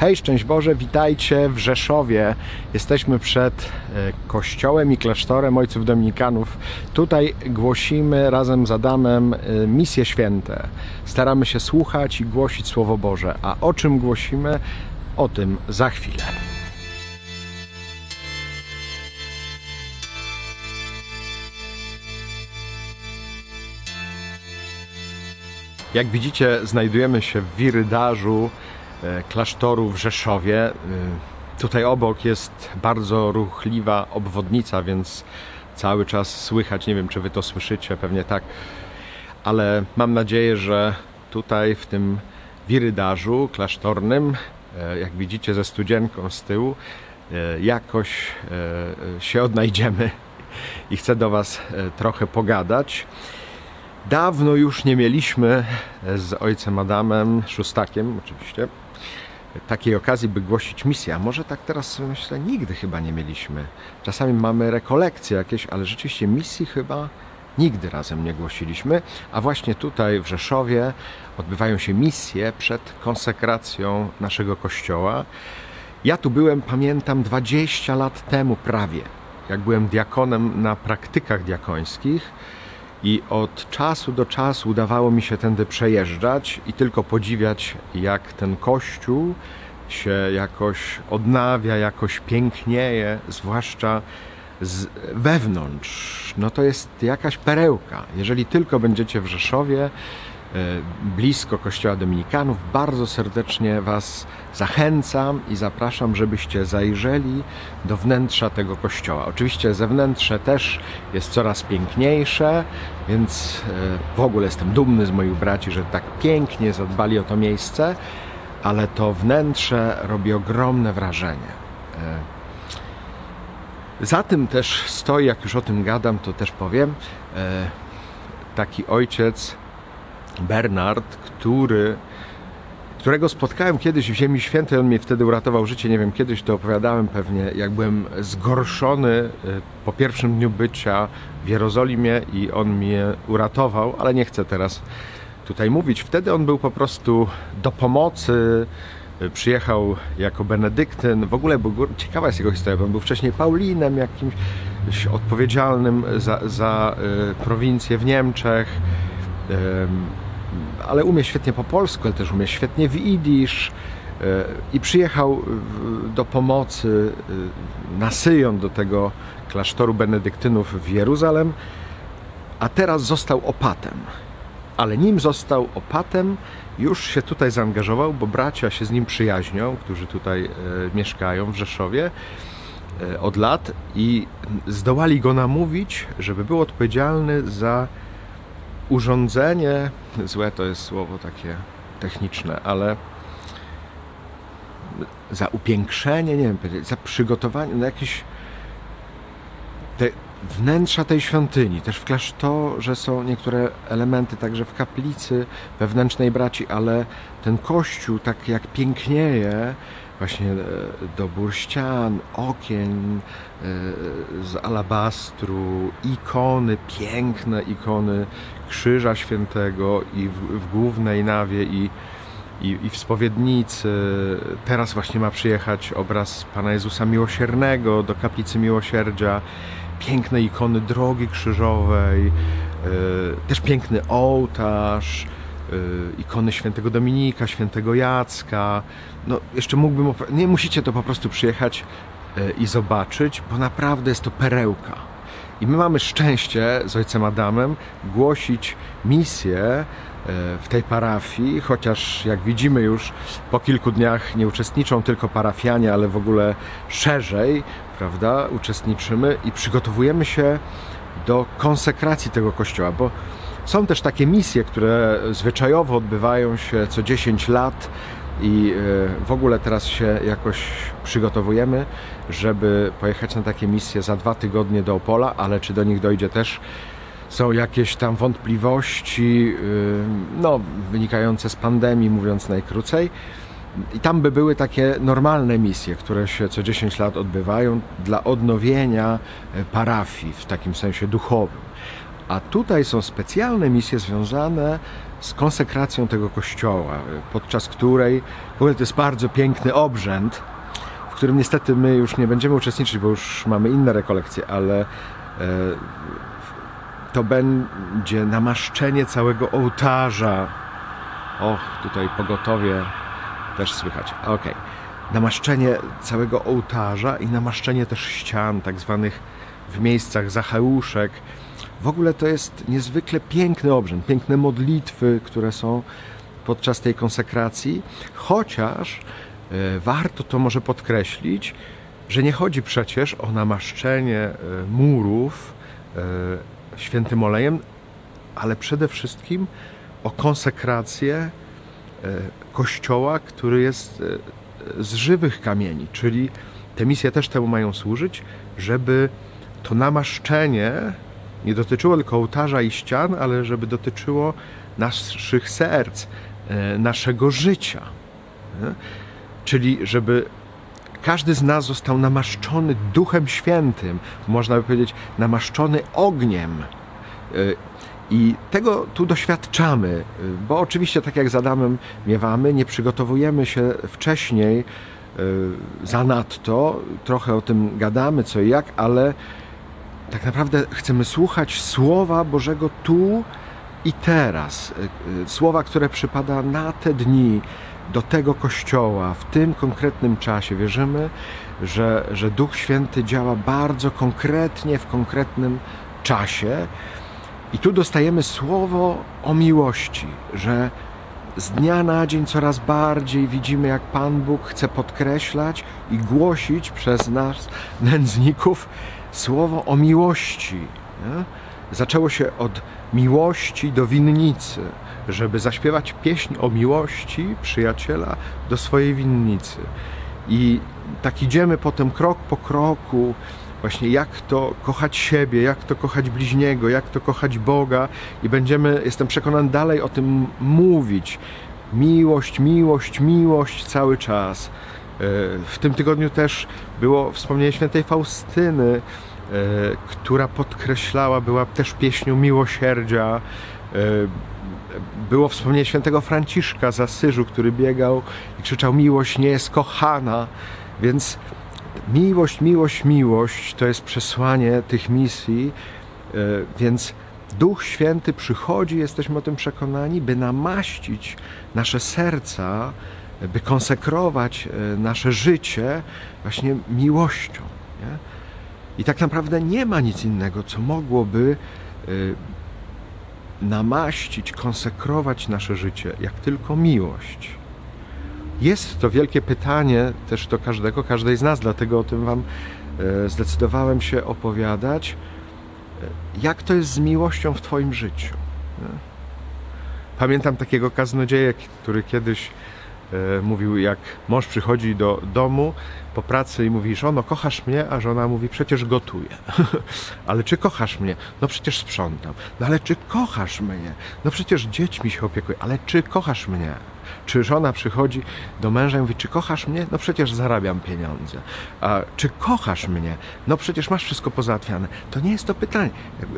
Hej, szczęść Boże, witajcie w Rzeszowie. Jesteśmy przed e, kościołem i klasztorem Ojców Dominikanów. Tutaj głosimy razem z Adamem e, misje święte. Staramy się słuchać i głosić Słowo Boże. A o czym głosimy? O tym za chwilę. Jak widzicie, znajdujemy się w Wirydarzu klasztoru w Rzeszowie. E, Tutaj obok jest bardzo ruchliwa obwodnica, więc cały czas słychać, nie wiem czy wy to słyszycie, pewnie tak, ale mam nadzieję, że tutaj w tym Wirydarzu klasztornym, e, jak widzicie ze studzienką z tyłu, e, jakoś e, się odnajdziemy i chcę do was e, trochę pogadać. Dawno już nie mieliśmy z ojcem Adamem, szóstakiem oczywiście, takiej okazji, by głosić misję. A może tak teraz myślę, nigdy chyba nie mieliśmy. Czasami mamy rekolekcje jakieś, ale rzeczywiście misji chyba nigdy razem nie głosiliśmy. A właśnie tutaj w Rzeszowie odbywają się misje przed konsekracją naszego kościoła. Ja tu byłem, pamiętam, 20 lat temu prawie, jak byłem diakonem na praktykach diakońskich i od czasu do czasu udawało mi się tędy przejeżdżać i tylko podziwiać, jak ten kościół się jakoś odnawia, jakoś pięknieje, zwłaszcza z wewnątrz. No to jest jakaś perełka. Jeżeli tylko będziecie w Rzeszowie, blisko Kościoła Dominikanów, bardzo serdecznie Was zachęcam i zapraszam, żebyście zajrzeli do wnętrza tego kościoła. Oczywiście zewnętrze też jest coraz piękniejsze, więc e, w ogóle jestem dumny z moich braci, że tak pięknie zadbali o to miejsce, ale to wnętrze robi ogromne wrażenie. E, Za tym też stoi, jak już o tym gadam, to też powiem, e, taki ojciec Bernard, który którego spotkałem kiedyś w Ziemi Świętej, on mnie wtedy uratował życie, nie wiem, kiedyś to opowiadałem pewnie, jak byłem zgorszony y, po pierwszym dniu bycia w Jerozolimie i on mnie uratował, ale nie chcę teraz tutaj mówić. Wtedy on był po prostu do pomocy, y, przyjechał jako benedyktyn, w ogóle był, ciekawa jest jego historia, bo on był wcześniej Paulinem, jakimś odpowiedzialnym za, za y, prowincję w Niemczech, Ym, ale umie świetnie po polsku, ale też umie świetnie w idisz e, i przyjechał do pomocy e, na Syjon do tego klasztoru benedyktynów w Jeruzalem, a teraz został opatem. Ale nim został opatem, już się tutaj zaangażował, bo bracia się z nim przyjaźnią, którzy tutaj e, mieszkają w Rzeszowie od lat i zdołali go namówić, żeby był odpowiedzialny za urządzenie, złe to jest słowo takie techniczne, ale za upiększenie, nie wiem, za przygotowanie, no jakieś te wnętrza tej świątyni, też w klasztorze są niektóre elementy, także w kaplicy wewnętrznej braci, ale ten kościół tak jak pięknieje, właśnie e, dobór ścian, okien e, z alabastru, ikony, piękne ikony Krzyża Świętego i w, w głównej nawie i, i, i w spowiednicy. Teraz właśnie ma przyjechać obraz Pana Jezusa Miłosiernego do Kaplicy Miłosierdzia. Piękne ikony Drogi Krzyżowej, e, też piękny ołtarz, ikony Świętego Dominika, Świętego Jacka. No, jeszcze mógłbym... Nie musicie to po prostu przyjechać e, i zobaczyć, bo naprawdę jest to perełka. I my mamy szczęście z ojcem Adamem głosić misję e, w tej parafii, chociaż jak widzimy już po kilku dniach nie uczestniczą tylko parafianie, ale w ogóle szerzej, prawda, uczestniczymy i przygotowujemy się do konsekracji tego kościoła, bo są też takie misje, które zwyczajowo odbywają się co 10 lat i e, w ogóle teraz się jakoś przygotowujemy, żeby pojechać na takie misje za dwa tygodnie do Opola, ale czy do nich dojdzie też są jakieś tam wątpliwości, yy, no, wynikające z pandemii, mówiąc najkrócej. I tam by były takie normalne misje, które się co 10 lat odbywają dla odnowienia e, parafii w takim sensie duchowym. A tutaj są specjalne misje związane z konsekracją tego kościoła, podczas której w ogóle to jest bardzo piękny obrzęd, w którym niestety my już nie będziemy uczestniczyć, bo już mamy inne rekolekcje, ale e, to będzie namaszczenie całego ołtarza. Och, tutaj pogotowie też słychać. Okej. Okay. Namaszczenie całego ołtarza i namaszczenie też ścian, tak zwanych w miejscach zacheuszek. W ogóle to jest niezwykle piękny obrzęd, piękne modlitwy, które są podczas tej konsekracji, chociaż e, warto to może podkreślić, że nie chodzi przecież o namaszczenie e, murów e, świętym olejem, ale przede wszystkim o konsekrację kościoła, który jest z żywych kamieni, czyli te misje też temu mają służyć, żeby to namaszczenie nie dotyczyło tylko ołtarza i ścian, ale żeby dotyczyło naszych serc, e, naszego życia. Czyli żeby każdy z nas został namaszczony Duchem Świętym, można by powiedzieć, namaszczony ogniem. E, I tego tu doświadczamy, e, bo oczywiście, tak jak z Adamem miewamy, nie przygotowujemy się wcześniej zanadto, trochę o tym gadamy, co i jak, ale tak naprawdę chcemy słuchać Słowa Bożego tu i teraz. E, e, słowa, które przypada na te dni, do tego kościoła, w tym konkretnym czasie. Wierzymy, że, że Duch Święty działa bardzo konkretnie w konkretnym czasie. I tu dostajemy słowo o miłości, że z dnia na dzień coraz bardziej widzimy, jak Pan Bóg chce podkreślać i głosić przez nas, nędzników, słowo o miłości. Nie? Zaczęło się od miłości do winnicy, żeby zaśpiewać pieśń o miłości przyjaciela do swojej winnicy. I tak idziemy potem krok po kroku, właśnie jak to kochać siebie, jak to kochać bliźniego, jak to kochać Boga i będziemy, jestem przekonany, dalej o tym mówić. Miłość, miłość, miłość cały czas. E, w tym tygodniu też było wspomnienie świętej Faustyny, która podkreślała, była też pieśnią miłosierdzia. E, było wspomnienie świętego Franciszka z Asyżu, który biegał i krzyczał: Miłość nie jest kochana. Więc miłość, miłość, miłość to jest przesłanie tych misji. E, więc Duch Święty przychodzi, jesteśmy o tym przekonani, by namaścić nasze serca, by konsekrować nasze życie właśnie miłością. Nie? I tak naprawdę nie ma nic innego, co mogłoby y, namaścić, konsekrować nasze życie, jak tylko miłość. Jest to wielkie pytanie też do każdego, każdej z nas, dlatego o tym Wam y, zdecydowałem się opowiadać. Y, jak to jest z miłością w Twoim życiu? Pamiętam takiego kaznodzieja, który kiedyś mówił, jak mąż przychodzi do domu po pracy i mówi, żono, kochasz mnie? A żona mówi, przecież gotuję. ale czy kochasz mnie? No przecież sprzątam. No ale czy kochasz mnie? No przecież dziećmi się opiekuję. Ale czy kochasz mnie? Czy żona przychodzi do męża i mówi, czy kochasz mnie? No przecież zarabiam pieniądze. A czy kochasz mnie? No przecież masz wszystko pozałatwiane. To nie jest to pytanie.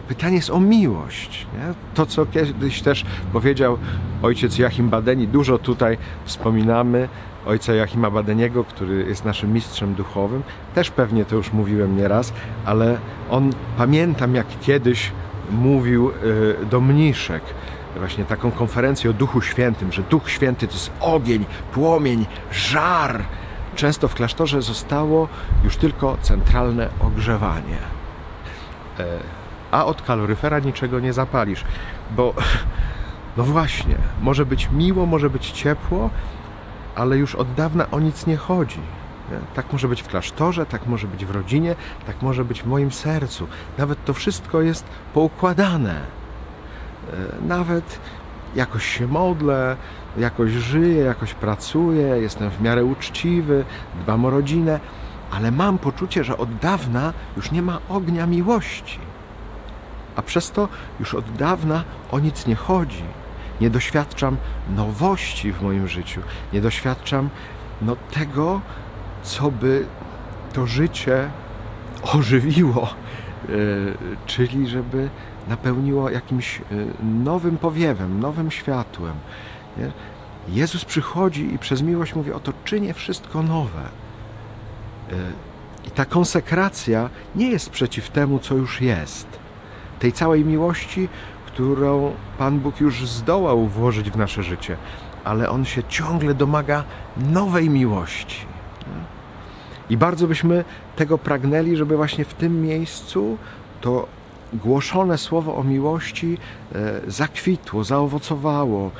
Pytanie jest o miłość. Nie? To, co kiedyś też powiedział ojciec Joachim Badeni, dużo tutaj wspominamy, ojca Joachima Badeniego, który jest naszym mistrzem duchowym. Też pewnie to już mówiłem nieraz, ale on pamiętam jak kiedyś mówił y, do mniszek, właśnie taką konferencję o Duchu Świętym, że Duch Święty to jest ogień, płomień, żar. Często w klasztorze zostało już tylko centralne ogrzewanie. E, a od kaloryfera niczego nie zapalisz, bo no właśnie, może być miło, może być ciepło, ale już od dawna o nic nie chodzi. Nie? Tak może być w klasztorze, tak może być w rodzinie, tak może być w moim sercu. Nawet to wszystko jest poukładane. E, nawet jakoś się modlę, jakoś żyję, jakoś pracuję, jestem w miarę uczciwy, dbam o rodzinę, ale mam poczucie, że od dawna już nie ma ognia miłości. A przez to już od dawna o nic nie chodzi. Nie doświadczam nowości w moim życiu, nie doświadczam no, tego, co by to życie ożywiło, e, czyli żeby napełniło jakimś y, nowym powiewem, nowym światłem. Jezus przychodzi i przez miłość mówi: Oto czynię wszystko nowe. Y, I ta konsekracja nie jest przeciw temu, co już jest. Tej całej miłości, którą Pan Bóg już zdołał włożyć w nasze życie, ale On się ciągle domaga nowej miłości. I bardzo byśmy tego pragnęli, żeby właśnie w tym miejscu to głoszone słowo o miłości e, zakwitło, zaowocowało,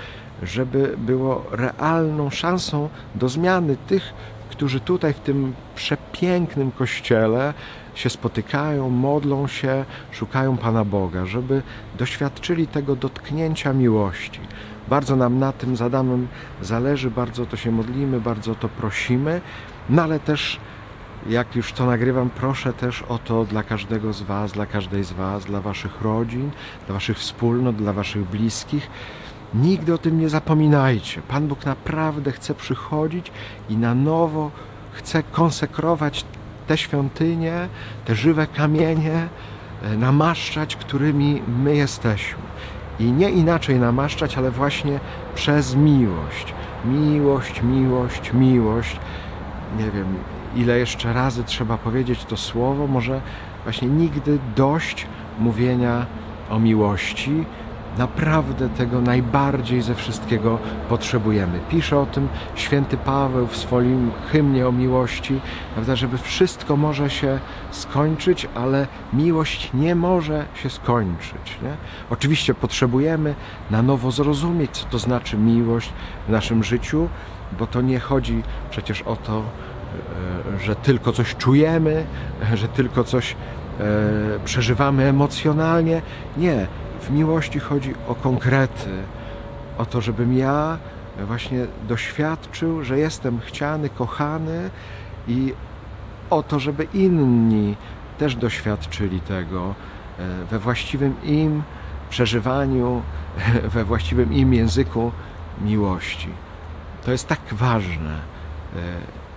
żeby było realną szansą do zmiany tych, którzy tutaj w tym przepięknym kościele się spotykają, modlą się, szukają Pana Boga, żeby doświadczyli tego dotknięcia miłości. Bardzo nam na tym z Adamem zależy, bardzo to się modlimy, bardzo to prosimy, no ale też jak już to nagrywam, proszę też o to dla każdego z Was, dla każdej z Was, dla Waszych rodzin, dla Waszych wspólnot, dla Waszych bliskich. Nigdy o tym nie zapominajcie. Pan Bóg naprawdę chce przychodzić i na nowo chce konsekrować te świątynie, te żywe kamienie, e, namaszczać, którymi my jesteśmy. I nie inaczej namaszczać, ale właśnie przez miłość. Miłość, miłość, miłość. Nie wiem, ile jeszcze razy trzeba powiedzieć to słowo, może właśnie nigdy dość mówienia o miłości. Naprawdę tego najbardziej ze wszystkiego potrzebujemy. Pisze o tym święty Paweł w swoim hymnie o miłości, prawda, żeby wszystko może się skończyć, ale miłość nie może się skończyć. Nie? Oczywiście potrzebujemy na nowo zrozumieć, co to znaczy miłość w naszym życiu, bo to nie chodzi przecież o to, że tylko coś czujemy, że tylko coś e, przeżywamy emocjonalnie. Nie, w miłości chodzi o konkrety, o to, żebym ja właśnie doświadczył, że jestem chciany, kochany i o to, żeby inni też doświadczyli tego e, we właściwym im przeżywaniu, we właściwym im języku miłości. To jest tak ważne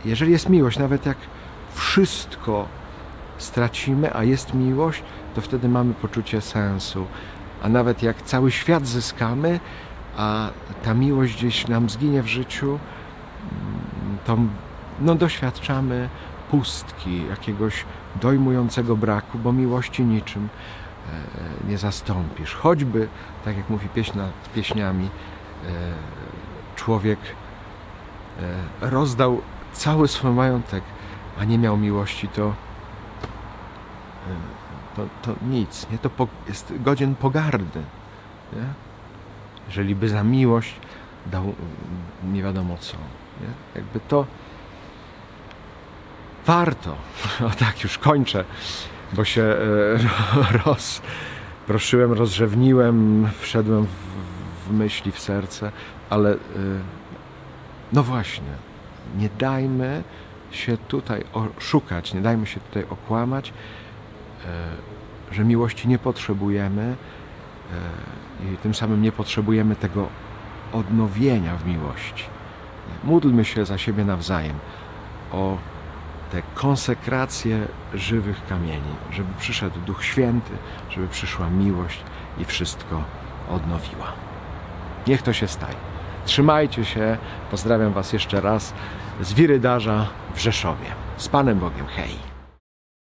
jeżeli jest miłość, nawet jak wszystko stracimy, a jest miłość, to wtedy mamy poczucie sensu. A nawet jak cały świat zyskamy, a ta miłość gdzieś nam zginie w życiu, mm, to no, doświadczamy pustki, jakiegoś dojmującego braku, bo miłości niczym e, nie zastąpisz. Choćby, tak jak mówi pieśń nad pieśniami, e, człowiek e, rozdał cały swój majątek, a nie miał miłości, to, to, to nic. Nie? To po, jest godzien pogardy. Nie? Jeżeli by za miłość dał nie wiadomo co. Nie? Jakby to warto. O tak, już kończę, bo się e, rozproszyłem, rozrzewniłem, wszedłem w, w myśli, w serce, ale e, no właśnie, nie dajmy się tutaj oszukać, nie dajmy się tutaj okłamać, e, że miłości nie potrzebujemy e, i tym samym nie potrzebujemy tego odnowienia w miłości. Módlmy się za siebie nawzajem o te konsekracje żywych kamieni, żeby przyszedł Duch Święty, żeby przyszła miłość i wszystko odnowiła. Niech to się staje. Trzymajcie się. Pozdrawiam Was jeszcze raz z Wirydarza w Rzeszowie. Z Panem Bogiem. Hej!